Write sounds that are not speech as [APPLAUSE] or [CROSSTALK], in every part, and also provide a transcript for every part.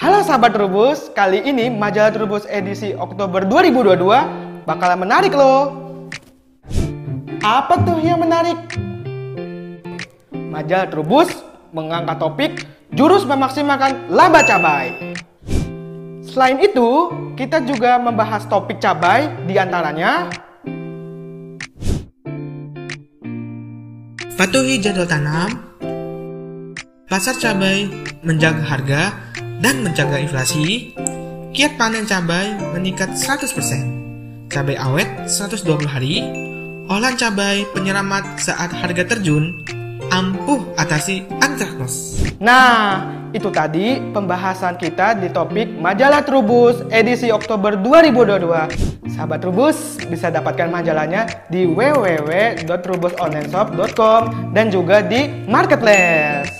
Halo sahabat Trubus, kali ini majalah Trubus edisi Oktober 2022 bakalan menarik loh. Apa tuh yang menarik? Majalah Trubus mengangkat topik jurus memaksimalkan laba cabai. Selain itu, kita juga membahas topik cabai di antaranya Patuhi jadwal tanam, pasar cabai menjaga harga dan menjaga inflasi, kiat panen cabai meningkat 100%, cabai awet 120 hari, olahan cabai penyelamat saat harga terjun, ampuh atasi antraknos. Nah, itu tadi pembahasan kita di topik majalah Trubus edisi Oktober 2022. Sahabat Trubus bisa dapatkan majalahnya di www.trubusonlineshop.com dan juga di Marketplace.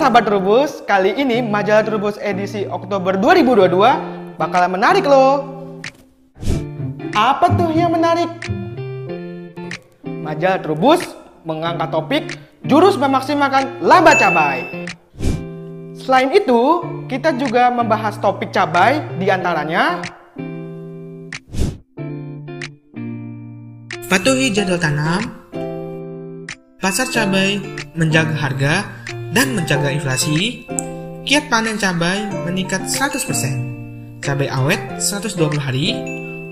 Sahabat Trubus, kali ini majalah Trubus edisi Oktober 2022 bakalan menarik loh. Apa tuh yang menarik? Majalah Trubus mengangkat topik jurus memaksimalkan laba cabai. Selain itu, kita juga membahas topik cabai di antaranya Patuhi jadwal tanam, pasar cabai menjaga harga dan menjaga inflasi, kiat panen cabai meningkat 100%, cabai awet 120 hari,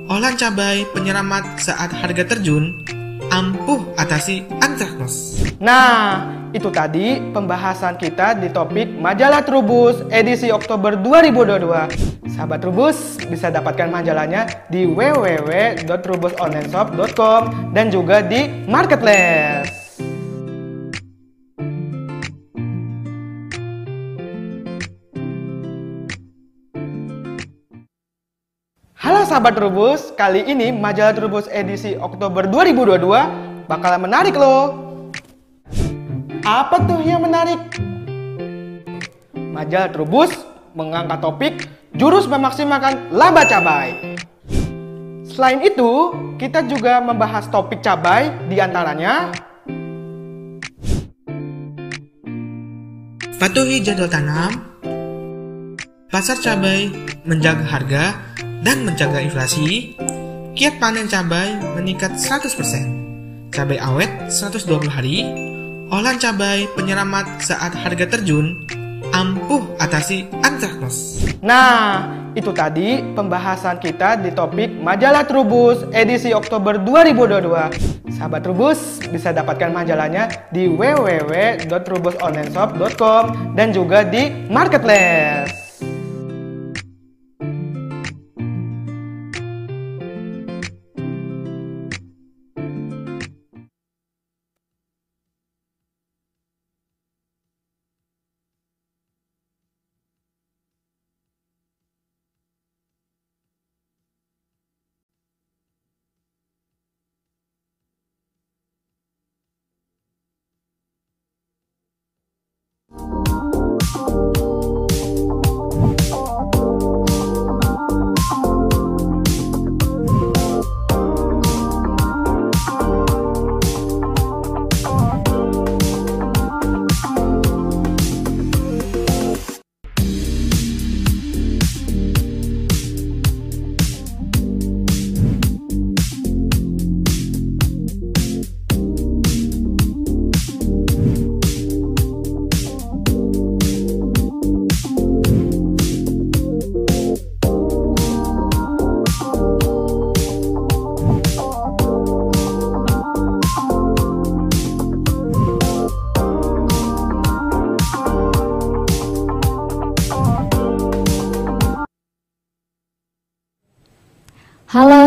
olahan cabai penyelamat saat harga terjun, ampuh atasi antraknos. Nah, itu tadi pembahasan kita di topik majalah Trubus edisi Oktober 2022. Sahabat Trubus bisa dapatkan majalahnya di www.trubusonlineshop.com dan juga di Marketplace. Sahabat Trubus, kali ini majalah Trubus edisi Oktober 2022 bakalan menarik loh. Apa tuh yang menarik? Majalah Trubus mengangkat topik jurus memaksimalkan laba cabai. Selain itu, kita juga membahas topik cabai di antaranya Patuhi jadwal tanam, pasar cabai menjaga harga dan menjaga inflasi, kiat panen cabai meningkat 100%, cabai awet 120 hari, olahan cabai penyelamat saat harga terjun, ampuh atasi antraknos. Nah, itu tadi pembahasan kita di topik majalah Trubus edisi Oktober 2022. Sahabat Trubus bisa dapatkan majalahnya di www.trubusonlineshop.com dan juga di Marketplace.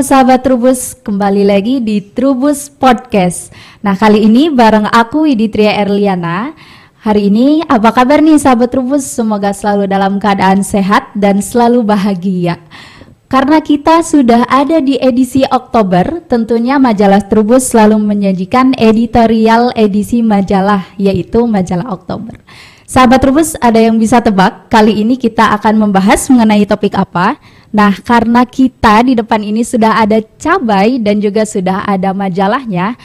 Sahabat Trubus, kembali lagi di Trubus Podcast. Nah kali ini bareng aku Widitria Erliana. Hari ini apa kabar nih sahabat Trubus? Semoga selalu dalam keadaan sehat dan selalu bahagia. Karena kita sudah ada di edisi Oktober, tentunya majalah Trubus selalu menyajikan editorial edisi majalah, yaitu majalah Oktober. Sahabat Rubus, ada yang bisa tebak kali ini kita akan membahas mengenai topik apa? Nah, karena kita di depan ini sudah ada cabai dan juga sudah ada majalahnya,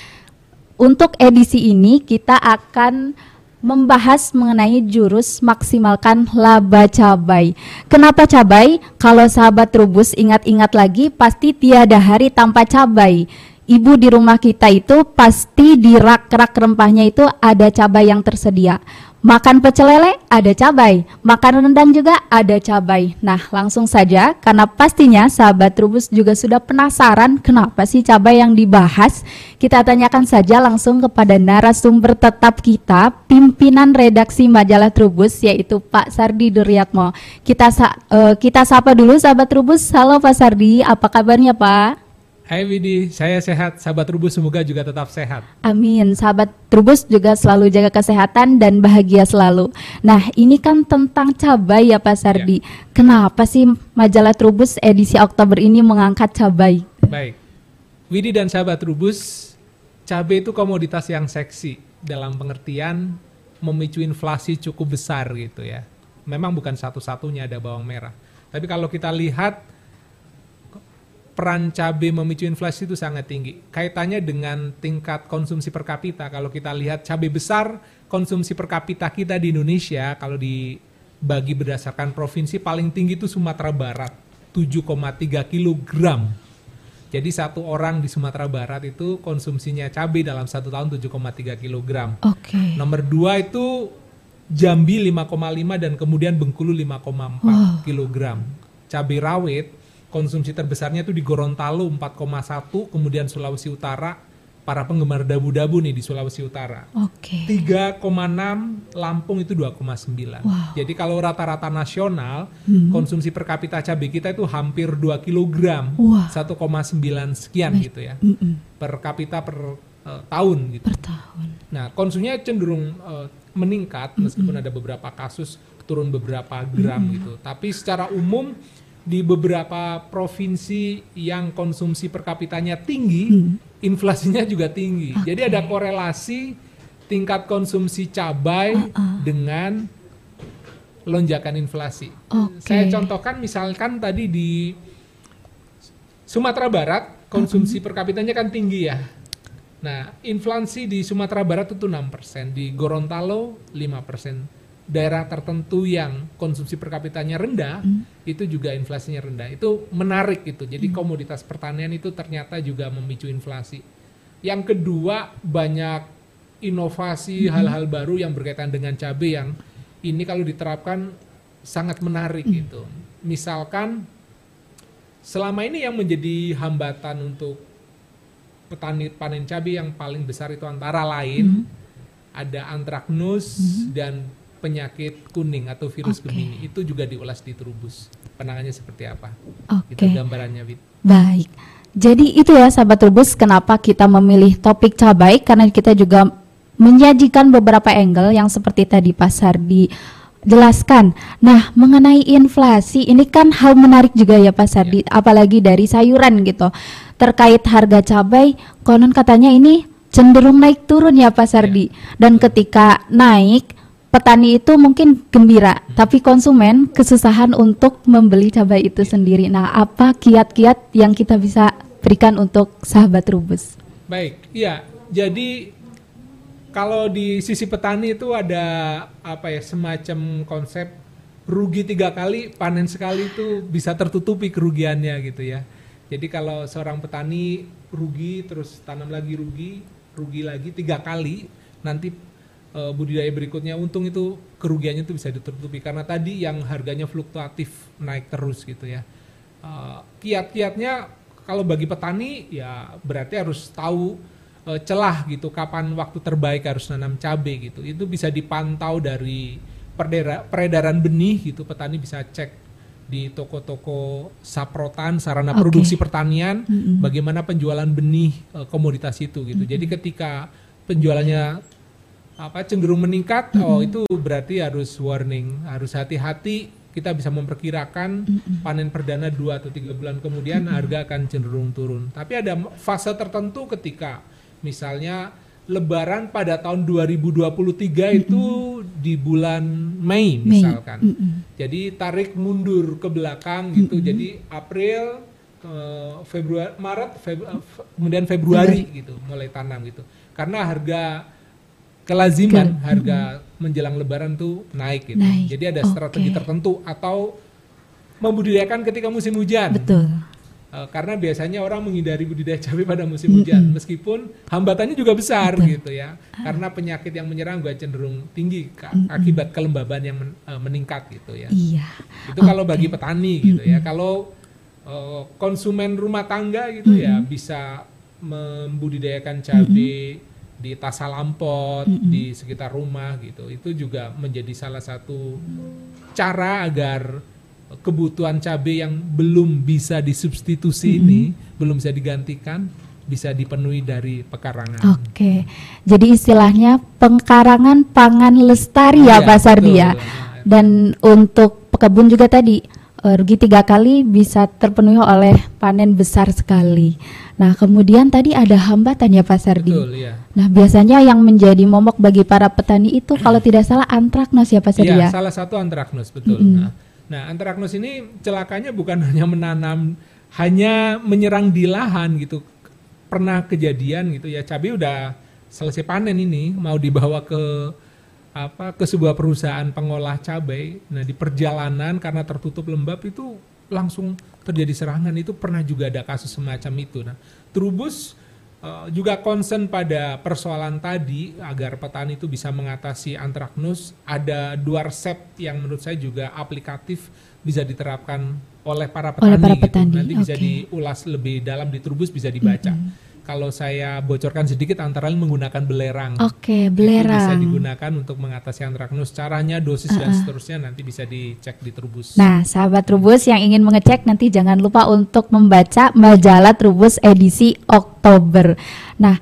untuk edisi ini kita akan membahas mengenai jurus maksimalkan laba cabai. Kenapa cabai? Kalau sahabat Rubus ingat-ingat lagi, pasti tiada hari tanpa cabai ibu di rumah kita itu pasti di rak-rak rempahnya itu ada cabai yang tersedia. Makan pecel lele ada cabai, makan rendang juga ada cabai. Nah, langsung saja karena pastinya sahabat Trubus juga sudah penasaran kenapa sih cabai yang dibahas. Kita tanyakan saja langsung kepada narasumber tetap kita, pimpinan redaksi majalah Trubus yaitu Pak Sardi Duryatmo. Kita uh, kita sapa dulu sahabat Trubus. Halo Pak Sardi, apa kabarnya Pak? Hai Widi, saya sehat. Sahabat Trubus semoga juga tetap sehat. Amin. Sahabat Trubus juga selalu jaga kesehatan dan bahagia selalu. Nah, ini kan tentang cabai ya Pak Sardi. Ya. Kenapa sih majalah Trubus edisi Oktober ini mengangkat cabai? Baik. Widi dan sahabat Trubus, cabai itu komoditas yang seksi dalam pengertian memicu inflasi cukup besar gitu ya. Memang bukan satu-satunya ada bawang merah. Tapi kalau kita lihat peran cabai memicu inflasi itu sangat tinggi. Kaitannya dengan tingkat konsumsi per kapita. Kalau kita lihat cabai besar, konsumsi per kapita kita di Indonesia kalau dibagi berdasarkan provinsi paling tinggi itu Sumatera Barat, 7,3 kg. Jadi satu orang di Sumatera Barat itu konsumsinya cabai dalam satu tahun 7,3 kg. Oke. Okay. Nomor dua itu Jambi 5,5 dan kemudian Bengkulu 5,4 wow. kg. Cabai rawit konsumsi terbesarnya itu di Gorontalo 4,1, kemudian Sulawesi Utara, para penggemar dabu-dabu nih di Sulawesi Utara. Oke. Okay. 3,6, Lampung itu 2,9. Wow. Jadi kalau rata-rata nasional, hmm. konsumsi per kapita cabai kita itu hampir 2 kg. Wow. 1,9 sekian Baik. gitu ya. Mm -mm. Per kapita per uh, tahun gitu. Per tahun. Nah, konsumsinya cenderung uh, meningkat meskipun mm -mm. ada beberapa kasus turun beberapa gram mm -mm. gitu. Tapi secara umum di beberapa provinsi yang konsumsi per kapitanya tinggi, hmm. inflasinya juga tinggi. Okay. Jadi ada korelasi tingkat konsumsi cabai uh -uh. dengan lonjakan inflasi. Okay. Saya contohkan misalkan tadi di Sumatera Barat konsumsi uh -huh. per kapitanya kan tinggi ya. Nah, inflasi di Sumatera Barat itu 6%, di Gorontalo 5% daerah tertentu yang konsumsi per kapitanya rendah hmm. itu juga inflasinya rendah itu menarik itu jadi hmm. komoditas pertanian itu ternyata juga memicu inflasi yang kedua banyak inovasi hmm. hal-hal hmm. baru yang berkaitan dengan cabai yang ini kalau diterapkan sangat menarik hmm. gitu misalkan selama ini yang menjadi hambatan untuk petani panen cabai yang paling besar itu antara lain hmm. ada antraknus dan penyakit kuning atau virus okay. Gemini itu juga diulas di Trubus. Penangannya seperti apa? Oke. Okay. Itu gambarannya, Wit. Baik. Jadi itu ya sahabat Trubus kenapa kita memilih topik cabai karena kita juga menyajikan beberapa angle yang seperti tadi pasar di jelaskan. Nah, mengenai inflasi ini kan hal menarik juga ya Pak Sardi, ya. apalagi dari sayuran gitu. Terkait harga cabai, konon katanya ini cenderung naik turun ya Pak Sardi. Ya. Dan ketika naik petani itu mungkin gembira, tapi konsumen kesusahan untuk membeli cabai itu sendiri. Nah, apa kiat-kiat yang kita bisa berikan untuk sahabat rubus? Baik, iya. Jadi kalau di sisi petani itu ada apa ya semacam konsep rugi tiga kali panen sekali itu bisa tertutupi kerugiannya gitu ya. Jadi kalau seorang petani rugi terus tanam lagi rugi, rugi lagi tiga kali, nanti uh, budidaya berikutnya untung itu kerugiannya itu bisa ditutupi karena tadi yang harganya fluktuatif naik terus gitu ya. Uh, kiat-kiatnya kalau bagi petani ya berarti harus tahu uh, celah gitu kapan waktu terbaik harus nanam cabai gitu. Itu bisa dipantau dari peredaran benih gitu petani bisa cek di toko-toko saprotan sarana okay. produksi pertanian mm -hmm. bagaimana penjualan benih uh, komoditas itu gitu. Mm -hmm. Jadi ketika penjualannya apa cenderung meningkat, mm -hmm. oh itu berarti harus warning, harus hati-hati. Kita bisa memperkirakan panen perdana dua atau tiga bulan kemudian harga akan cenderung turun. Tapi ada fase tertentu ketika misalnya Lebaran pada tahun 2023 itu di bulan Mei misalkan. Jadi tarik mundur ke belakang gitu. Jadi April, eh, Februari, Maret, eh, fe- kemudian Februari gitu mulai tanam gitu. Karena harga kelaziman harga menjelang Lebaran tuh naik gitu. Naik, Jadi ada strategi tertentu atau membudidayakan ketika musim hujan. Betul. Eh, karena biasanya orang menghindari budidaya cabai pada musim hujan, meskipun hambatannya juga besar gitu ya. Karena penyakit yang menyerang juga cenderung tinggi ka- akibat kelembaban yang men- eh, meningkat gitu ya. Iya. Itu kalau bagi petani gitu ya. Kalau eh, konsumen rumah tangga gitu ya bisa membudidayakan cabai di tasa lampot di sekitar rumah gitu. Itu juga menjadi salah satu cara agar kebutuhan cabai yang belum bisa disubstitusi ini, belum bisa digantikan, bisa dipenuhi dari pekarangan. Oke. Jadi istilahnya pengkarangan pangan lestari ya Iya, Pak Sardi betul. ya. Dan untuk pekebun juga tadi eh, rugi tiga kali bisa terpenuhi oleh panen besar sekali. Nah kemudian tadi ada hambatan ya Pak Sardi. Betul ya. Nah biasanya yang menjadi momok bagi para petani itu kalau tidak salah antraknos ya Pak Sardi Iya, ya. salah satu antraknus betul. Nah, nah, antraknus ini celakanya bukan [LAUGHS] hanya menanam, hanya menyerang di lahan gitu. Pernah kejadian gitu ya, cabai udah selesai panen ini, mau dibawa ke apa ke sebuah perusahaan pengolah cabai. Nah, di perjalanan karena tertutup lembab itu langsung terjadi serangan itu pernah juga ada kasus semacam itu. Nah, Trubus eh, juga concern pada persoalan tadi agar petani itu bisa mengatasi antraknus. Ada dua resep yang menurut saya juga aplikatif bisa diterapkan oleh para petani. Oleh para gitu. petani, Nanti bisa oke. diulas lebih dalam di Trubus bisa dibaca. Kalau saya bocorkan sedikit antara lain menggunakan belerang. Oke, Itu bisa belerang. digunakan untuk mengatasi antraknus. Caranya, dosis dan seterusnya nanti bisa dicek di Trubus. Nah, sahabat Trubus yang ingin mengecek nanti jangan lupa untuk membaca majalah Trubus edisi Oktober. Nah,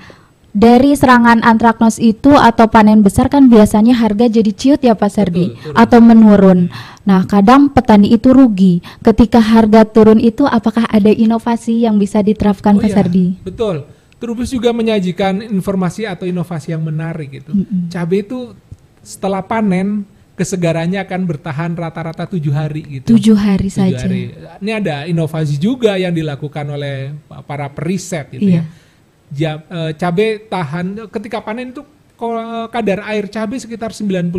dari serangan antraknos itu atau panen besar kan biasanya harga jadi ciut ya Pak turun. atau menurun. Nah, kadang petani itu rugi. Ketika harga turun itu apakah ada inovasi yang bisa diterapkan Oh Pak iya, Sardi? Betul. Trubus juga menyajikan informasi atau inovasi yang menarik gitu. Cabai itu setelah panen kesegarannya akan bertahan rata-rata tujuh hari gitu. Tujuh hari Tujuh saja. hari. Ini ada inovasi juga yang dilakukan oleh para periset gitu Iya. ya. Eh, cabai tahan ketika panen itu kadar air cabai sekitar 90%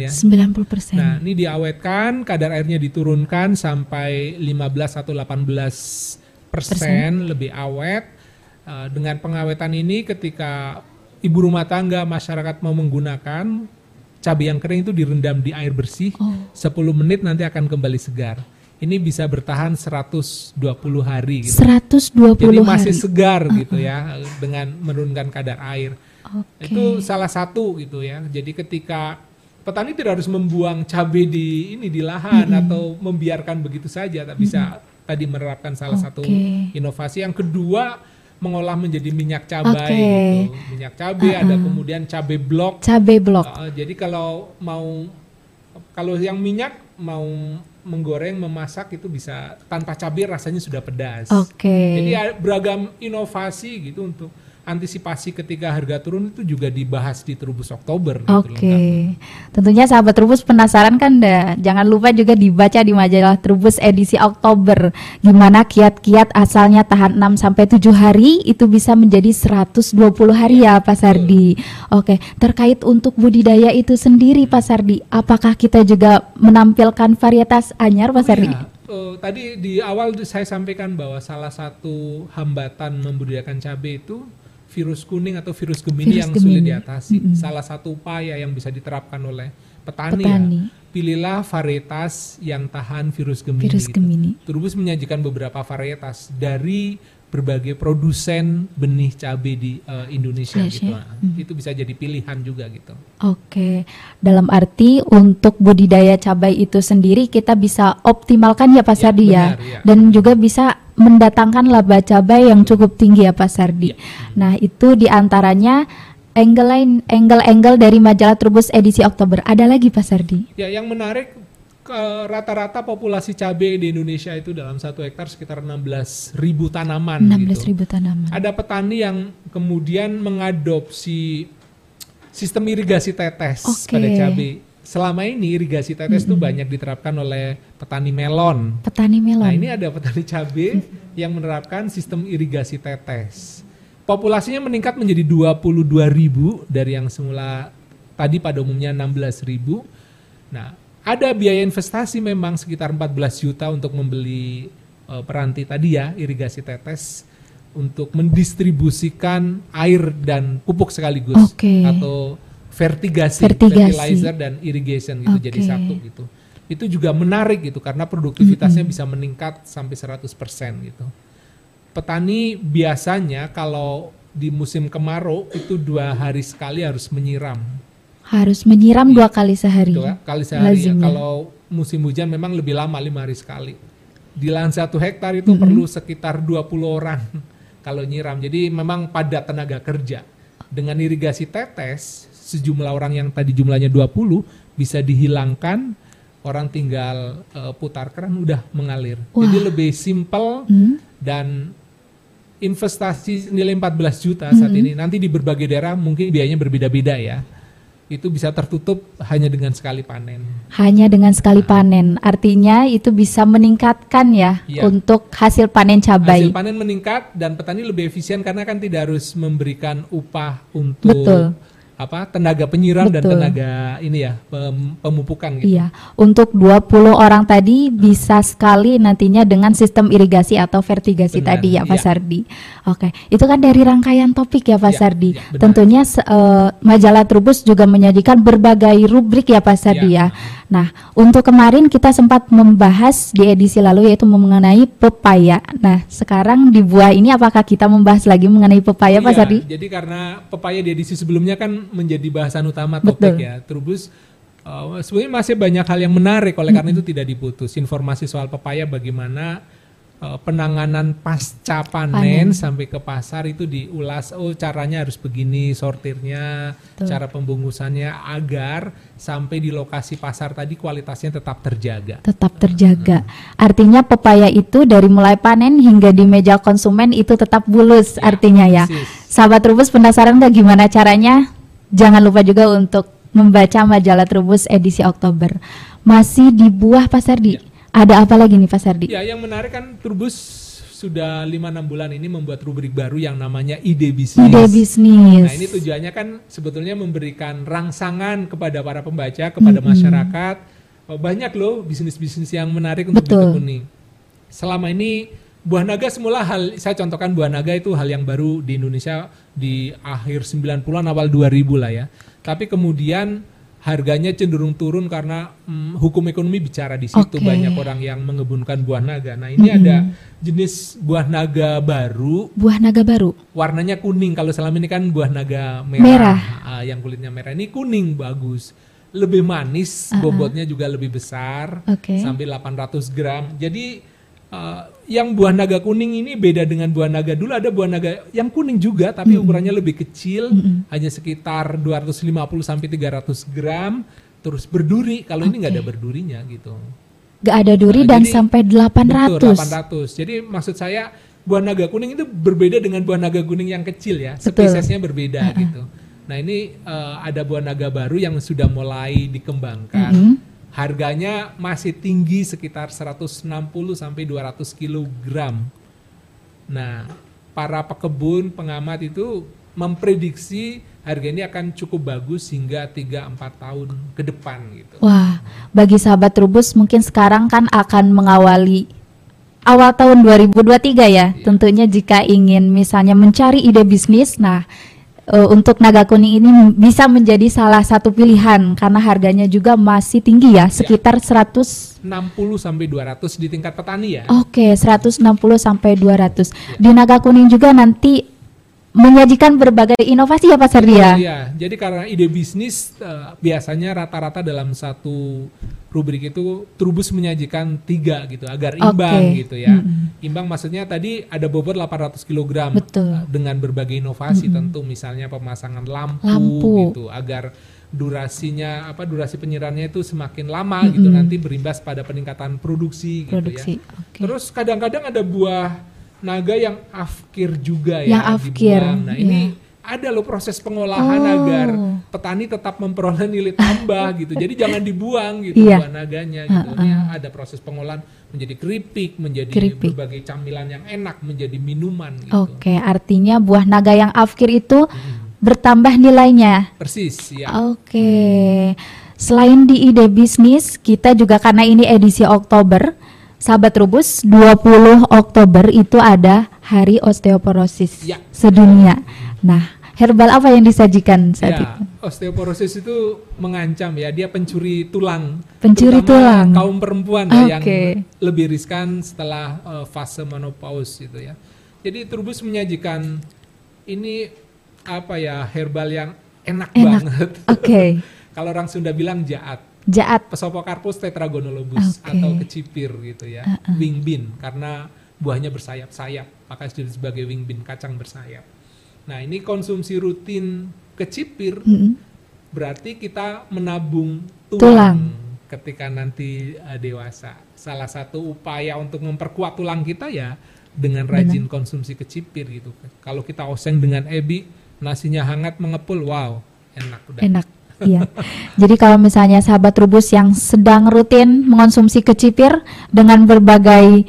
ya. 90%. Nah, ini diawetkan, kadar airnya diturunkan sampai 15 atau 18 persen lebih awet. Eh, dengan pengawetan ini, ketika ibu rumah tangga masyarakat mau menggunakan cabai yang kering itu direndam di air bersih, Oh. 10 menit nanti akan kembali segar. Ini bisa bertahan 120 hari. Gitu. 120 Jadi masih hari. segar gitu ya dengan menurunkan kadar air. Oke. Itu salah satu gitu ya. Jadi ketika petani tidak harus membuang cabai di ini di lahan atau membiarkan begitu saja, tapi bisa tadi menerapkan salah satu Oke. inovasi. Yang kedua mengolah menjadi minyak cabai Oke. gitu. Minyak cabai ada kemudian cabai blok. Cabai blok. Uh, jadi kalau mau kalau yang minyak mau menggoreng, memasak itu bisa tanpa cabai rasanya sudah pedas. Oke. Jadi ada beragam inovasi gitu untuk antisipasi ketika harga turun itu juga dibahas di Trubus Oktober. gitu Oke, lengkapnya. tentunya sahabat Trubus penasaran kan dah. Jangan lupa juga dibaca di majalah Trubus edisi Oktober. Gimana kiat-kiat asalnya tahan 6 sampai 7 hari itu bisa menjadi 120 hari ya Pak Sardi. Oke, terkait untuk budidaya itu sendiri Pak Sardi, apakah kita juga menampilkan varietas anyar Pak Oh Sardi? iya, eh, tadi di awal saya sampaikan bahwa salah satu hambatan membudidayakan cabai itu virus kuning atau virus gemini Virus yang sulit Gemini. diatasi. Salah satu upaya yang bisa diterapkan oleh petani, Petani. ya, pilihlah varietas yang tahan virus gemini. Virus gitu. Gemini. Trubus menyajikan beberapa varietas dari berbagai produsen benih cabai di eh, Indonesia gitu. Nah, Itu bisa jadi pilihan juga gitu. Oke, dalam arti untuk budidaya cabai itu sendiri kita bisa optimalkan ya Pak Ya, Sardi ya, ya. dan juga bisa mendatangkan laba cabai yang cukup tinggi ya Pak Sardi. Ya. Nah itu di antaranya angle lain, angle-angle dari majalah Trubus edisi Oktober. Ada lagi Pak Sardi? Ya, yang menarik rata-rata populasi cabai di Indonesia itu dalam satu hektar sekitar 16.000 tanaman 16.000 gitu. tanaman. Ada petani yang kemudian mengadopsi sistem irigasi tetes Oke. pada cabai. Selama ini irigasi tetes itu banyak diterapkan oleh petani melon. Petani melon. Nah, ini ada petani cabai yang menerapkan sistem irigasi tetes. Populasinya meningkat menjadi 22.000 dari yang semula tadi pada umumnya 16.000. Nah, ada biaya investasi memang sekitar 14 juta untuk membeli eh, peranti tadi ya, irigasi tetes untuk mendistribusikan air dan pupuk sekaligus Oke. atau vertigasi, Vertigasi. fertilizer dan irrigation gitu jadi Oke. satu gitu. Itu juga menarik gitu karena produktivitasnya bisa meningkat sampai 100% gitu. Petani biasanya kalau di musim kemarau itu dua hari sekali harus menyiram. Harus menyiram dua kali sehari. Dua kali sehari ya. Kalau musim hujan memang lebih lama lima hari sekali. Di lahan satu hektar itu perlu sekitar 20 orang kalau nyiram. Jadi memang padat tenaga kerja. Dengan irigasi tetes, sejumlah orang yang tadi jumlahnya 20 bisa dihilangkan, orang tinggal eh, putar keran udah mengalir. Jadi lebih simpel Hmm. dan investasi nilai 14 juta saat ini nanti di berbagai daerah mungkin biayanya berbeda-beda ya. Itu bisa tertutup hanya dengan sekali panen. Hanya dengan sekali panen. Artinya itu bisa meningkatkan ya Iya. untuk hasil panen cabai. Hasil panen meningkat dan petani lebih efisien karena kan tidak harus memberikan upah untuk Betul. Apa tenaga penyiram dan Betul. tenaga ini ya pem- pemupukan gitu. Iya, untuk 20 orang tadi bisa sekali nantinya dengan sistem irigasi atau vertigasi Benar, tadi ya Pak iya. Sardi. Oke, itu kan dari rangkaian topik ya Pak Iya, Sardi. iya, benar. Tentunya eh, majalah Trubus juga menyajikan berbagai rubrik ya Pak Sardi ya. Iya. Nah, untuk kemarin kita sempat membahas di edisi lalu yaitu mengenai pepaya. Nah, sekarang di buah ini apakah kita membahas lagi mengenai pepaya Pak Iya, Sardi? Jadi karena pepaya di edisi sebelumnya kan menjadi bahasan utama Betul. topik ya. Trubus uh, sebenarnya masih banyak hal yang menarik oleh karena itu tidak diputus. Informasi soal pepaya bagaimana uh, penanganan pasca panen, sampai ke pasar itu diulas. Oh, caranya harus begini sortirnya, cara pembungkusannya agar sampai di lokasi pasar tadi kualitasnya tetap terjaga. tetap terjaga. Artinya pepaya itu dari mulai panen hingga di meja konsumen itu tetap bulus artinya ya. persis. Sahabat Trubus penasaran nggak gimana caranya? Jangan lupa juga untuk membaca majalah Trubus edisi Oktober. Masih di buah Pak Sardi. Ada apa lagi nih Pak Sardi? Ya, yang menarik kan Turbus sudah 5-6 bulan ini membuat rubrik baru yang namanya ide bisnis. Ide bisnis. Nah, ini tujuannya kan sebetulnya memberikan rangsangan kepada para pembaca, kepada masyarakat. Oh, Banyak loh bisnis-bisnis yang menarik untuk Betul. ditekuni. Selama ini buah naga semula hal saya contohkan buah naga itu hal yang baru di Indonesia di akhir 90-an awal 2000 lah ya. Tapi kemudian harganya cenderung turun karena mm, hukum ekonomi bicara di situ Oke. banyak orang yang mengebunkan buah naga. Nah, ini ada jenis buah naga baru Buah naga baru. warnanya kuning kalau selama ini kan buah naga merah, Merah. Ah, yang kulitnya merah ini kuning bagus lebih manis bobotnya juga lebih besar Oke. sampai 800 gram jadi ah, yang buah naga kuning ini beda dengan buah naga dulu ada buah naga yang kuning juga tapi ukurannya lebih kecil hanya sekitar 250 sampai 300 gram terus berduri kalau ini nggak ada berdurinya gitu Gak ada duri Nah, dan jadi- sampai 800. Betul, 800. Jadi maksud saya buah naga kuning itu berbeda dengan buah naga kuning yang kecil ya. Betul. Spesiesnya berbeda gitu. Nah, ini eh, ada buah naga baru yang sudah mulai dikembangkan. Mhm. Harganya masih tinggi sekitar 160 sampai 200 kilogram. Nah, para pekebun, pengamat itu memprediksi harga ini akan cukup bagus hingga 3-4 tahun ke depan gitu. Wah, bagi sahabat Trubus mungkin sekarang kan akan mengawali awal tahun 2023 ya. Tentunya jika ingin misalnya mencari ide bisnis, nah eh, untuk naga kuning ini bisa menjadi salah satu pilihan karena harganya juga masih tinggi ya, sekitar 100 60 sampai 200 di tingkat petani ya. Oke, 160 sampai 200. Di naga kuning juga nanti menyajikan berbagai inovasi ya Pak Sardia. Iya, jadi karena ide bisnis eh, biasanya rata-rata dalam satu rubrik itu Trubus menyajikan tiga gitu agar imbang Oke. gitu ya. Mm-mm. Imbang maksudnya tadi ada bobot 800 kg Betul. eh, dengan berbagai inovasi tentu misalnya pemasangan lampu, Lampu. gitu agar durasinya apa durasi penyiramannya itu semakin lama gitu nanti berimbas pada peningkatan produksi, Produksi. gitu ya. Oke. Terus kadang-kadang ada buah naga yang afkir juga ya Yang afkir, dibuang. Nah, ini ada loh proses pengolahan Oh. agar petani tetap memperoleh nilai tambah [LAUGHS] gitu. Jadi jangan dibuang gitu Iya. buah naganya gitu. Ini ada proses pengolahan menjadi keripik, menjadi Keripik. berbagai camilan yang enak, menjadi minuman gitu. Oke, artinya buah naga yang afkir itu bertambah nilainya. Persis ya. Oke. Selain di ide bisnis, kita juga karena ini edisi Oktober, sahabat Rubus, 20 Oktober itu ada Hari Osteoporosis Ya. sedunia. Nah, herbal apa yang disajikan saat Ya, itu? osteoporosis itu mengancam ya, dia pencuri tulang. Pencuri tulang. Kaum perempuan ya, yang lebih riskan setelah eh, fase menopause gitu ya. Jadi Turbus menyajikan ini apa ya herbal yang enak, Enak. banget. Oke. [LAUGHS] Kalau orang Sunda bilang jaat. Jaat. Pesopocarpus tetragonolobus Oke. atau kecipir gitu ya. Wing bean karena buahnya bersayap-sayap, maka disebut sebagai wing bean kacang bersayap. Nah, ini konsumsi rutin kecipir Mm-mm. berarti kita menabung Tulang. tulang, ketika nanti uh, dewasa. Salah satu upaya untuk memperkuat tulang kita ya dengan rajin konsumsi kecipir gitu. Kalau kita oseng dengan ebi, nasinya hangat mengepul, wow, enak udah. Enak. Iya. Jadi kalau misalnya sahabat Rubus yang sedang rutin mengonsumsi kecipir dengan berbagai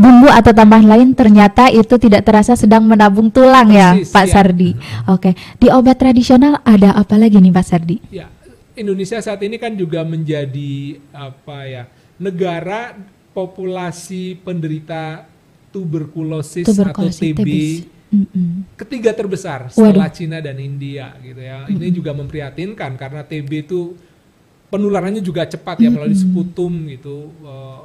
bumbu atau tambahan lain ternyata itu tidak terasa sedang menabung tulang ya Persis, Pak ya. Sardi. Oke. Di obat tradisional ada apa lagi nih Pak Sardi? Ya, Indonesia saat ini kan juga menjadi apa ya negara populasi penderita tuberkulosis, Tuberkulosis, atau TB, TBC. Mm-mm. ketiga terbesar setelah Cina dan India gitu ya. Ini juga memprihatinkan karena TB itu penularannya juga cepat ya melalui sputum gitu. Eh,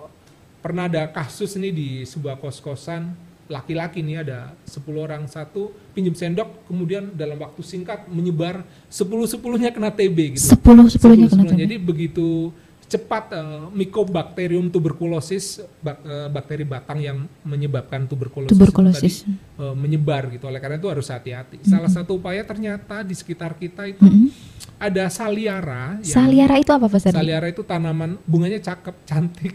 pernah ada kasus ini di sebuah kos-kosan laki-laki nih ada 10 orang satu pinjam sendok kemudian dalam waktu singkat menyebar 10 sepuluhnya kena TB gitu. Sepuluh sepuluhnya kena. TB. Jadi begitu cepat eh, Mycobacterium tuberculosis bak- eh, bakteri batang yang menyebabkan tuberkulosis, itu Tuberkulosis. tadi, eh, menyebar gitu. Oleh karena itu harus hati-hati. Salah satu upaya ternyata di sekitar kita itu Mm-mm. ada saliara. yang- Saliara itu apa Pak Sardi? Saliara itu tanaman bunganya cakep, [LAUGHS] cantik.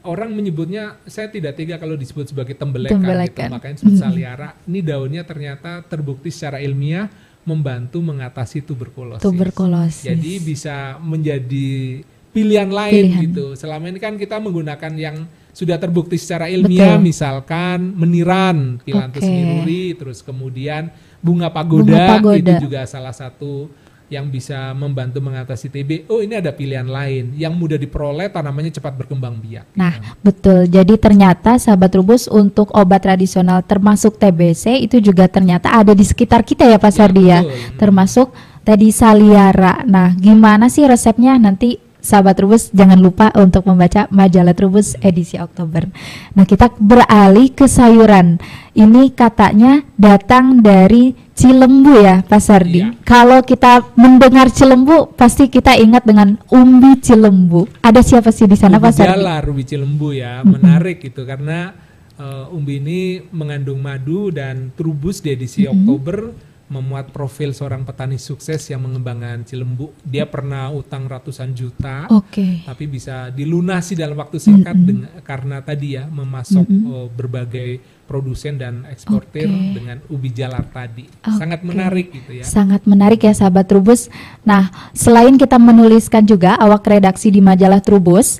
Orang menyebutnya, saya tidak tega kalau disebut sebagai tembelekan, Tembelekan. gitu. makanya disebut saliara. Ini daunnya ternyata terbukti secara ilmiah membantu mengatasi tuberkulosis. Tuberkulosis. Jadi bisa menjadi pilihan lain Pilihan. gitu. Selama ini kan kita menggunakan yang sudah terbukti secara ilmiah, Betul. misalkan meniran, pilantus Oke. miruri, terus kemudian bunga pagoda, Bunga pagoda. itu juga salah satu yang bisa membantu mengatasi TB. Oh, ini ada pilihan lain yang mudah diperoleh, tanamannya cepat berkembang biak. Nah, betul. Jadi ternyata sahabat Rubus untuk obat tradisional termasuk TBC itu juga ternyata ada di sekitar kita ya Pak Sardi ya. betul. Termasuk tadi saliara. Nah, gimana sih resepnya nanti sahabat Rubus jangan lupa untuk membaca majalah Trubus edisi Oktober. Nah, kita beralih ke sayuran. Ini katanya datang dari Cilembu ya, Pak Sardi. Iya. Kalau kita mendengar Cilembu, pasti kita ingat dengan umbi Cilembu. Ada siapa sih di sana, Pak Sardi? Gejala rubi cilembu ya, menarik gitu karena eh, umbi ini mengandung madu dan trubus di edisi Oktober memuat profil seorang petani sukses yang mengembangkan cilembu. Dia pernah utang ratusan juta. Oke. tapi bisa dilunasi dalam waktu singkat dengan, karena tadi ya memasok eh, berbagai produsen dan eksportir Oke. dengan ubi jalar tadi Oke. sangat menarik gitu ya Sangat menarik ya sahabat Trubus. Nah, selain kita menuliskan juga awak redaksi di majalah Trubus,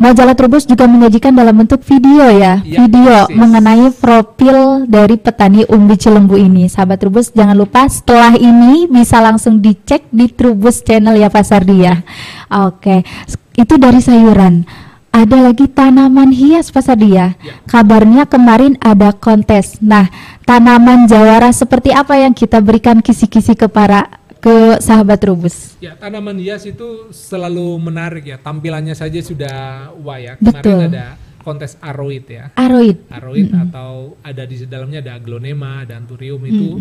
majalah Trubus juga menyajikan dalam bentuk video ya, Iya, video persis. mengenai profil dari petani umbi Cilembu ini. Sahabat Trubus jangan lupa setelah ini bisa langsung dicek di Trubus channel ya Pak Sardi ya. Oke, itu dari sayuran. Ada lagi tanaman hias Pak Sardi ya. Kabarnya kemarin ada kontes. Nah, tanaman jawara seperti apa yang kita berikan kisi-kisi ke para ke sahabat Trubus? ya tanaman hias itu selalu menarik ya tampilannya saja sudah wah ya Betul. kemarin ada kontes aroid ya. Aroid. Aroid atau ada di dalamnya ada aglonema dan turium itu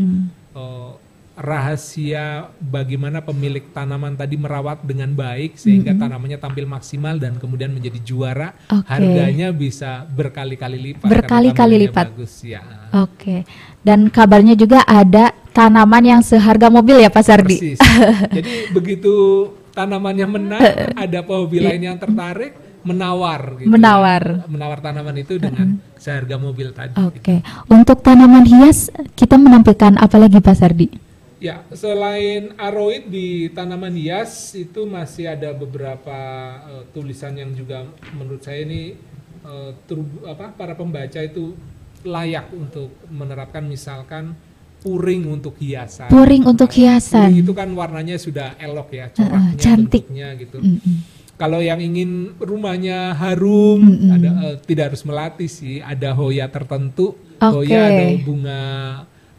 eh, rahasia bagaimana pemilik tanaman tadi merawat dengan baik sehingga tanamannya tampil maksimal dan kemudian menjadi juara. Oke. Harganya bisa berkali-kali lipat. Berkali-kali lipat. Bagus ya. Oke. Dan kabarnya juga ada tanaman yang seharga mobil ya Pak Sardi. Persis. Jadi [LAUGHS] begitu tanamannya menang, ada pehobi lain yang tertarik menawar gitu. Menawar. Menawar tanaman itu dengan seharga mobil tadi. Oke. Untuk tanaman hias kita menampilkan apa lagi Pak Sardi? Ya, selain aroid di tanaman hias itu masih ada beberapa eh, tulisan yang juga menurut saya ini tur- apa para pembaca itu layak untuk menerapkan misalkan puring untuk hiasan. Puring untuk hiasan. Puring itu kan warnanya sudah elok ya, coraknya, cantik. bentuknya gitu. Mm-mm. Kalau yang ingin rumahnya harum, ada eh, tidak harus melati sih, ada hoya tertentu. Oke. Hoya ada bunga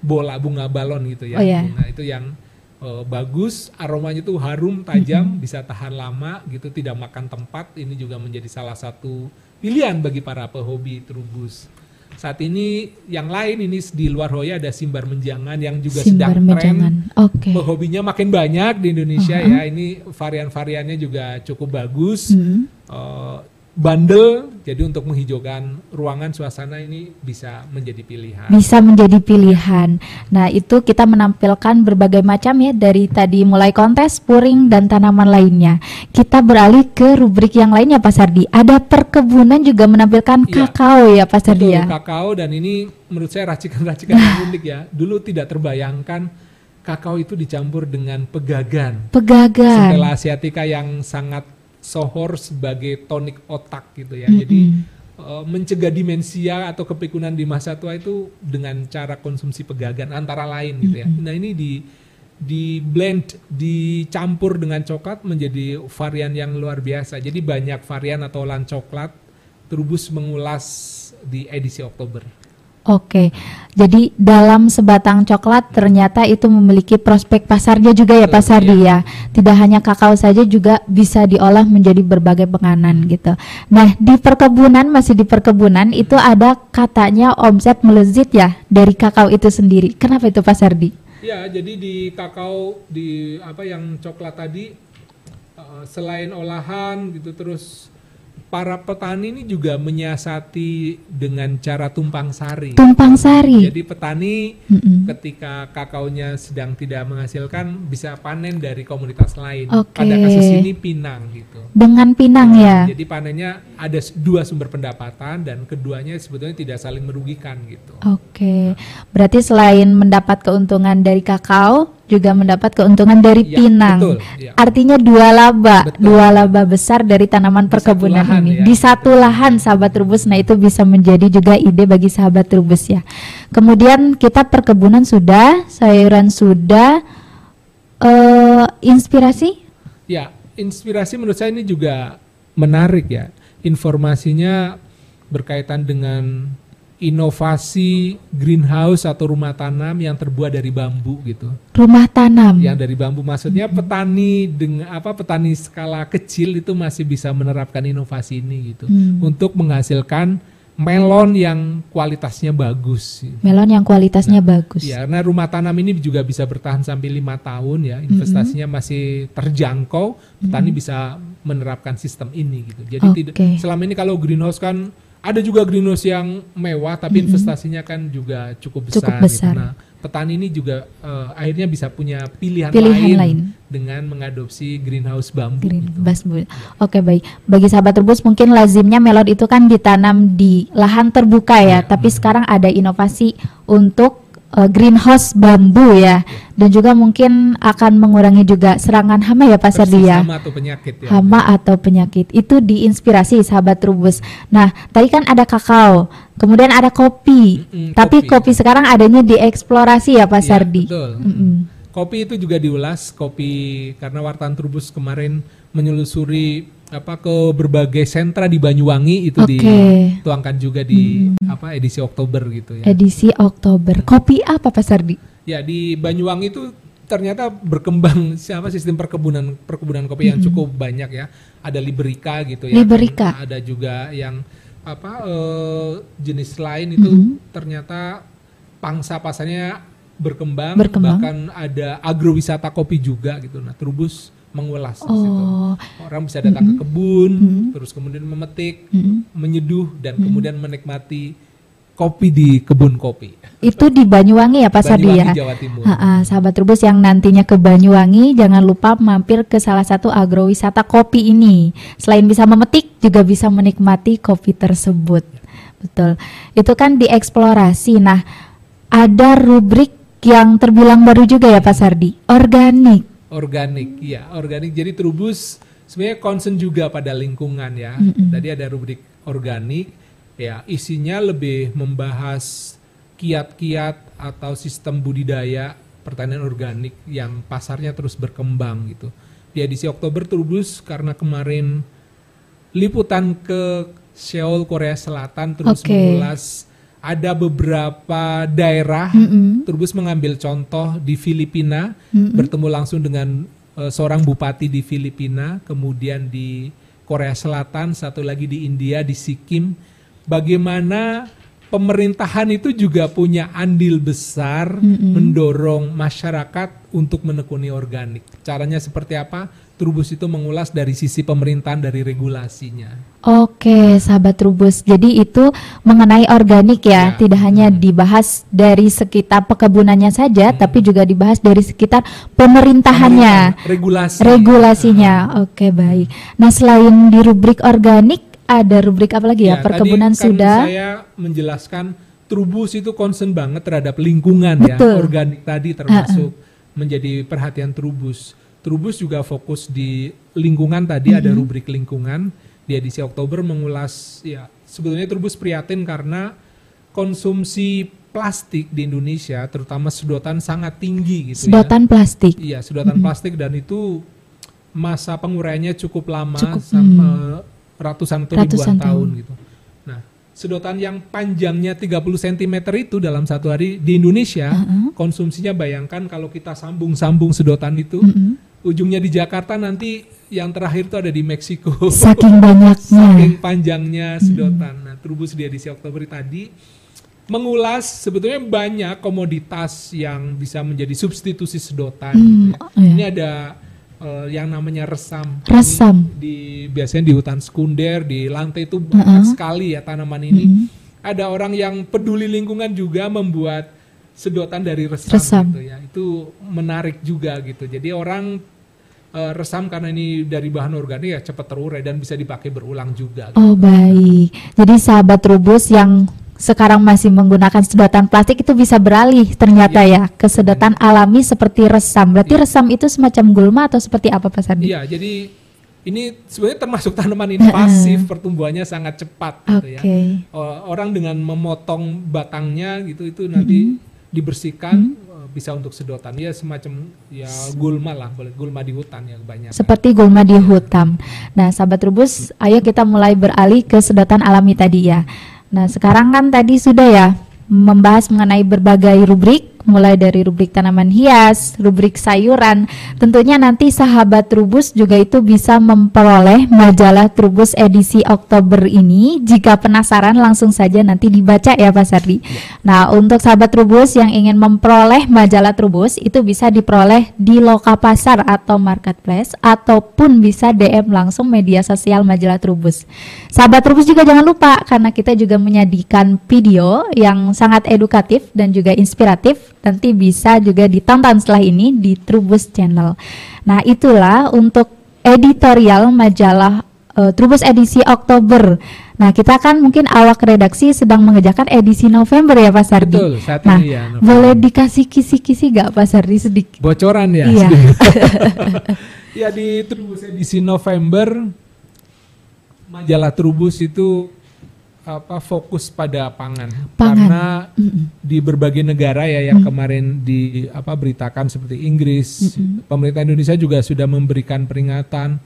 bola, bunga balon gitu ya. Oh, ya. Bunga itu yang eh, bagus, aromanya tuh harum, tajam, bisa tahan lama gitu, tidak makan tempat. Ini juga menjadi salah satu pilihan bagi para pehobi terubus. Saat ini yang lain ini di luar hoya ada simbar menjangan yang juga Simbar sedang menjangan. tren Oke. Hobinya makin banyak di Indonesia ya. Ini varian-variannya juga cukup bagus. Mm. Eh, bandel, jadi untuk menghijaukan ruangan suasana ini bisa menjadi pilihan. Bisa menjadi pilihan. Nah, itu kita menampilkan berbagai macam ya dari tadi mulai kontes, puring dan tanaman lainnya. Kita beralih ke rubrik yang lainnya Pak Sardi. Ada perkebunan juga menampilkan Iya. kakao ya Pak Sardi ya. kakao dan ini menurut saya racikan-racikan yang unik ya. Dulu tidak terbayangkan kakao itu dicampur dengan pegagan. Pegagan. Centella asiatica yang sangat sohor sebagai tonik otak gitu ya. Jadi eh, mencegah demensia atau kepikunan di masa tua itu dengan cara konsumsi pegagan antara lain gitu ya. Nah, ini di di blend dicampur dengan coklat menjadi varian yang luar biasa. Jadi banyak varian atau olahan coklat Trubus mengulas di edisi Oktober. Oke, jadi dalam sebatang coklat ternyata itu memiliki prospek pasarnya juga ya Pak Betul, Sardi ya. Tidak hanya kakao saja juga bisa diolah menjadi berbagai penganan gitu. Nah di perkebunan masih di perkebunan itu ada katanya omset melezit ya dari kakao itu sendiri. Kenapa itu Pak Sardi? Ya, jadi di kakao di apa yang coklat tadi eh, selain olahan gitu terus para petani ini juga menyiasati dengan cara tumpang sari. Tumpang sari. Jadi petani Mm-mm. ketika kakaonya sedang tidak menghasilkan bisa panen dari komunitas lain. Oke. Pada kasus ini pinang gitu. Dengan pinang ya. Jadi panennya ada dua sumber pendapatan dan keduanya sebetulnya tidak saling merugikan gitu. Oke, berarti selain mendapat keuntungan dari kakao, juga mendapat keuntungan dari Ya, pinang. betul, ya. Artinya dua laba, Betul. dua laba besar dari tanaman Di perkebunan lahan, ini ya. di satu lahan, sahabat Trubus. Nah itu bisa menjadi juga ide bagi sahabat Trubus ya. Kemudian kita perkebunan sudah, sayuran sudah, eh inspirasi Ya, inspirasi menurut saya ini juga menarik ya. Informasinya berkaitan dengan inovasi greenhouse atau rumah tanam yang terbuat dari bambu gitu. rumah tanam. Yang dari bambu maksudnya petani dengan apa petani skala kecil itu masih bisa menerapkan inovasi ini gitu Hmm. untuk menghasilkan melon yang kualitasnya bagus. Melon yang kualitasnya bagus. Ya, karena rumah tanam ini juga bisa bertahan sampai lima tahun ya, investasinya masih terjangkau, petani bisa menerapkan sistem ini gitu. Jadi Oke. tidak selama ini kalau greenhouse kan ada juga greenhouse yang mewah, tapi investasinya kan juga cukup besar. Cukup gitu. besar. Nah, petani ini juga eh, akhirnya bisa punya pilihan, Pilihan lain, lain. dengan mengadopsi greenhouse bambu. Green gitu. Oke baik. Bagi sahabat Trubus mungkin lazimnya melon itu kan ditanam di lahan terbuka ya, Iya. tapi sekarang ada inovasi untuk eh, greenhouse bambu ya, dan juga mungkin akan mengurangi juga serangan hama ya Pak Sardi ya. hama atau penyakit ya. Hama atau penyakit itu diinspirasi sahabat Trubus. Nah, tadi kan ada kakao, kemudian ada kopi. Mm-mm, Tapi kopi. kopi sekarang adanya dieksplorasi ya Pak Iya, Sardi. betul. Mm-mm. Kopi itu juga diulas, kopi karena Wartawan Trubus kemarin menyelusuri apa ke berbagai sentra di Banyuwangi itu Oke. dituangkan juga di apa edisi Oktober gitu ya. Edisi Oktober. Kopi apa Pak Sardi? Ya di Banyuwangi itu ternyata berkembang [LAUGHS] siapa sistem perkebunan perkebunan kopi yang cukup banyak ya. Ada Liberica gitu ya. Liberica. Ada juga yang apa eh, jenis lain itu Mm-hmm. ternyata pangsa pasarnya berkembang, Berkembang. bahkan ada agrowisata kopi juga gitu. Nah, Trubus mengulas situ. Oh, Orang bisa datang ke kebun, terus kemudian memetik, mm-mm. menyeduh dan kemudian menikmati kopi di kebun kopi. itu di Banyuwangi ya Pak Sardi ya? Jawa Timur. Ha-ha, sahabat Trubus yang nantinya ke Banyuwangi jangan lupa mampir ke salah satu agrowisata kopi ini. Selain bisa memetik juga bisa menikmati kopi tersebut. Betul. Itu kan dieksplorasi. Nah, ada rubrik yang terbilang baru juga ya Pak Sardi, organik. Organik, ya organik. Jadi Trubus sebenarnya concern juga pada lingkungan ya. Tadi ada rubrik organik, ya isinya lebih membahas kiat-kiat atau sistem budidaya pertanian organik yang pasarnya terus berkembang gitu. Di edisi Oktober Trubus karena kemarin liputan ke Seoul Korea Selatan terus Oke. mengulas ada beberapa daerah Mm-mm. Trubus mengambil contoh di Filipina bertemu langsung dengan eh, seorang bupati di Filipina kemudian di Korea Selatan satu lagi di India di Sikkim bagaimana pemerintahan itu juga punya andil besar mendorong masyarakat untuk menekuni organik. Caranya seperti apa? Trubus itu mengulas dari sisi pemerintahan dari regulasinya. Oke, sahabat Trubus. Jadi itu mengenai organik ya, Ya. tidak hanya dibahas dari sekitar perkebunannya saja, tapi juga dibahas dari sekitar pemerintahannya, Pemerintahan, regulasi regulasinya. Oke, baik. Nah, selain di rubrik organik, ada rubrik apa lagi ya? Ya, Perkebunan tadi kan sudah. Saya menjelaskan Trubus itu concern banget terhadap lingkungan Betul. ya. Organik tadi termasuk menjadi perhatian Trubus. Trubus juga fokus di lingkungan tadi ada rubrik lingkungan di edisi Oktober mengulas ya sebetulnya Trubus prihatin karena konsumsi plastik di Indonesia terutama sedotan sangat tinggi gitu ya. Sedotan plastik. Iya, sedotan plastik dan itu masa penguraiannya cukup lama Cukup, sama ratusan atau Ratusan ribuan tahun. tahun. gitu. Nah, sedotan yang panjangnya 30 cm itu dalam satu hari di Indonesia konsumsinya bayangkan kalau kita sambung-sambung sedotan itu ujungnya di Jakarta nanti yang terakhir itu ada di Meksiko. Saking banyaknya. [LAUGHS] Saking panjangnya sedotan. Nah, Trubus di edisi Oktober tadi mengulas sebetulnya banyak komoditas yang bisa menjadi substitusi sedotan. gitu ya. iya. Ini ada eh, yang namanya resam. Resam. Ini di biasanya di hutan sekunder, di lantai itu banyak sekali ya tanaman ini. Ada orang yang peduli lingkungan juga membuat sedotan dari resam, Resam. gitu ya. Itu menarik juga gitu. Jadi orang eh, resam karena ini dari bahan organik ya cepat terurai dan bisa dipakai berulang juga. gitu. Oh, baik. Jadi sahabat Trubus yang sekarang masih menggunakan sedotan plastik itu bisa beralih ternyata ya, ke sedotan alami seperti resam. Berarti resam itu semacam gulma atau seperti apa Pak Sandi? Iya, jadi ini sebenarnya termasuk tanaman invasif, [LAUGHS] pertumbuhannya sangat cepat gitu ya. Orang dengan memotong batangnya gitu itu nanti dibersihkan eh, bisa untuk sedotan ya semacam ya gulma lah, boleh gulma di hutan ya banyak. Seperti gulma di hutan. Nah, sahabat Trubus, ayo kita mulai beralih ke sedotan alami tadi ya. Nah, sekarang kan tadi sudah ya membahas mengenai berbagai rubrik, mulai dari rubrik tanaman hias, rubrik sayuran. Tentunya nanti sahabat Trubus juga itu bisa memperoleh majalah Trubus edisi Oktober ini. Jika penasaran langsung saja nanti dibaca ya Pak Sardi. Nah, untuk sahabat Trubus yang ingin memperoleh majalah Trubus itu bisa diperoleh di Loka Pasar atau Marketplace ataupun bisa DM langsung media sosial majalah Trubus. Sahabat Trubus juga jangan lupa karena kita juga menyajikan video yang sangat edukatif dan juga inspiratif nanti bisa juga ditonton setelah ini di Trubus Channel. Nah, itulah untuk editorial majalah eh, Trubus edisi Oktober. Nah, kita kan mungkin awak redaksi sedang mengerjakan edisi November ya Pak Sardi. Betul, saat nah, ini ya, November. boleh dikasih kisi-kisi gak Pak Sardi sedikit? Bocoran ya. Iya. [LAUGHS] ya di Trubus edisi November majalah Trubus itu apa fokus pada pangan, Pangan. karena di berbagai negara ya yang kemarin di apa beritakan seperti Inggris, pemerintah Indonesia juga sudah memberikan peringatan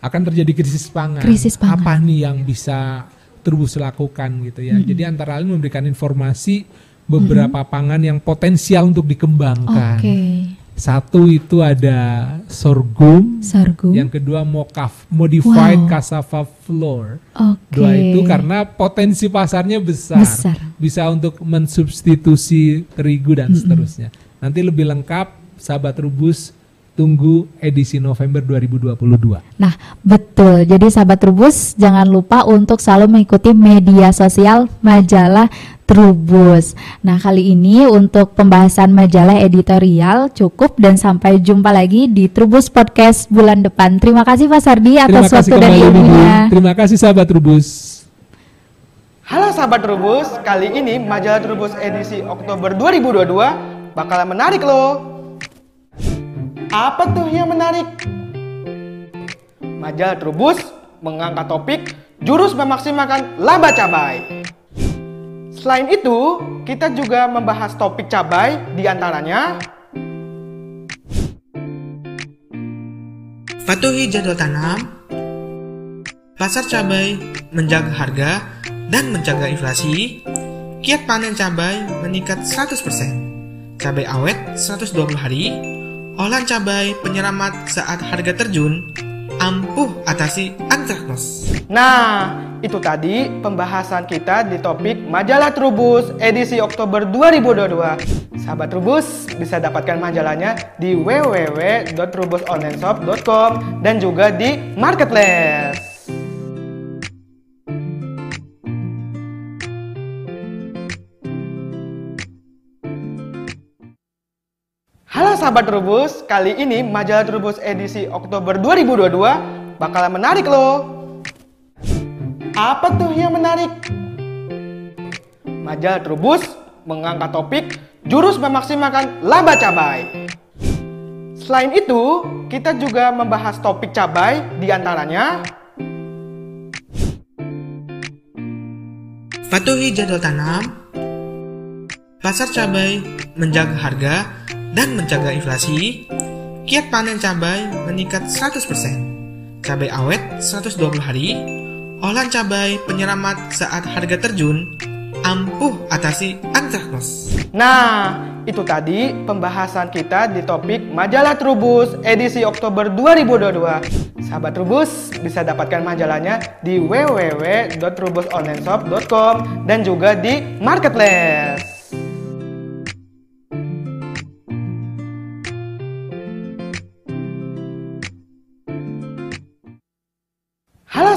akan terjadi krisis pangan. Krisis pangan. Apa nih yang bisa Trubus lakukan gitu ya. Jadi antara lain memberikan informasi beberapa pangan yang potensial untuk dikembangkan Oke. Satu itu ada sorghum, Sorghum. yang kedua mokaf, modified Wow. cassava flour. Oke. Dua itu karena potensi pasarnya besar, Besar. bisa untuk mensubstitusi terigu dan seterusnya. Nanti lebih lengkap, sahabat Rubus tunggu edisi November 2022. Nah, betul. Jadi sahabat Trubus jangan lupa untuk selalu mengikuti media sosial majalah Trubus. Nah, kali ini untuk pembahasan majalah editorial cukup dan sampai jumpa lagi di Trubus Podcast bulan depan. Terima kasih Pak Sardi atas waktu dan ilmunya. Terima kasih sahabat Rubus. Halo sahabat Trubus, kali ini majalah Trubus edisi Oktober 2022 bakalan menarik loh. Apa tuh yang menarik? Majalah Trubus mengangkat topik jurus memaksimalkan laba cabai. Selain itu, kita juga membahas topik cabai di antaranya Patuhi jadwal tanam, pasar cabai menjaga harga dan menjaga inflasi, kiat panen cabai meningkat 100%, cabai awet 120 hari, olahan cabai penyelamat saat harga terjun, ampuh atasi antraknos. Nah, itu tadi pembahasan kita di topik majalah Trubus edisi Oktober 2022. Sahabat Trubus bisa dapatkan majalahnya di www.trubusonlineshop.com dan juga di Marketplace. Sahabat Trubus, kali ini majalah Trubus edisi Oktober 2022 bakalan menarik loh. Apa tuh yang menarik? Majalah Trubus mengangkat topik jurus memaksimalkan laba cabai. Selain itu, kita juga membahas topik cabai di antaranya Patuhi jadwal tanam, pasar cabai menjaga harga dan menjaga inflasi, kiat panen cabai meningkat 100%, cabai awet 120 hari, olahan cabai penyelamat saat harga terjun, ampuh atasi antraknos. Nah, itu tadi pembahasan kita di topik majalah Trubus edisi Oktober 2022. Sahabat Trubus bisa dapatkan majalahnya di www.trubusonlineshop.com dan juga di Marketplace.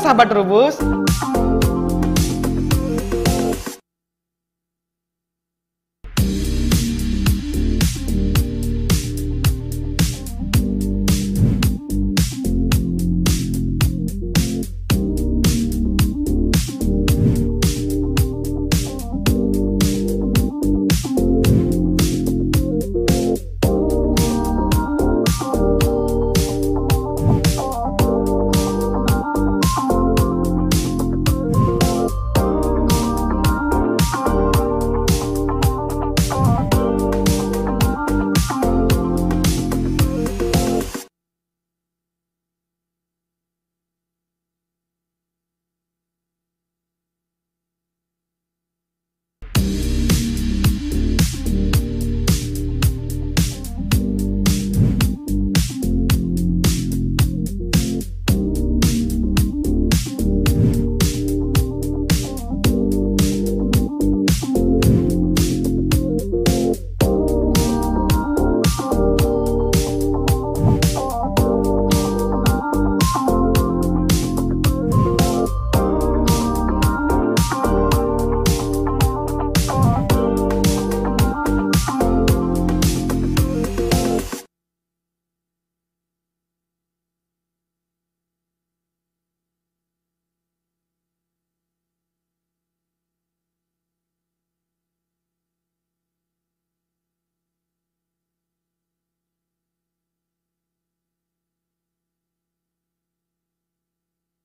Sahabat Trubus,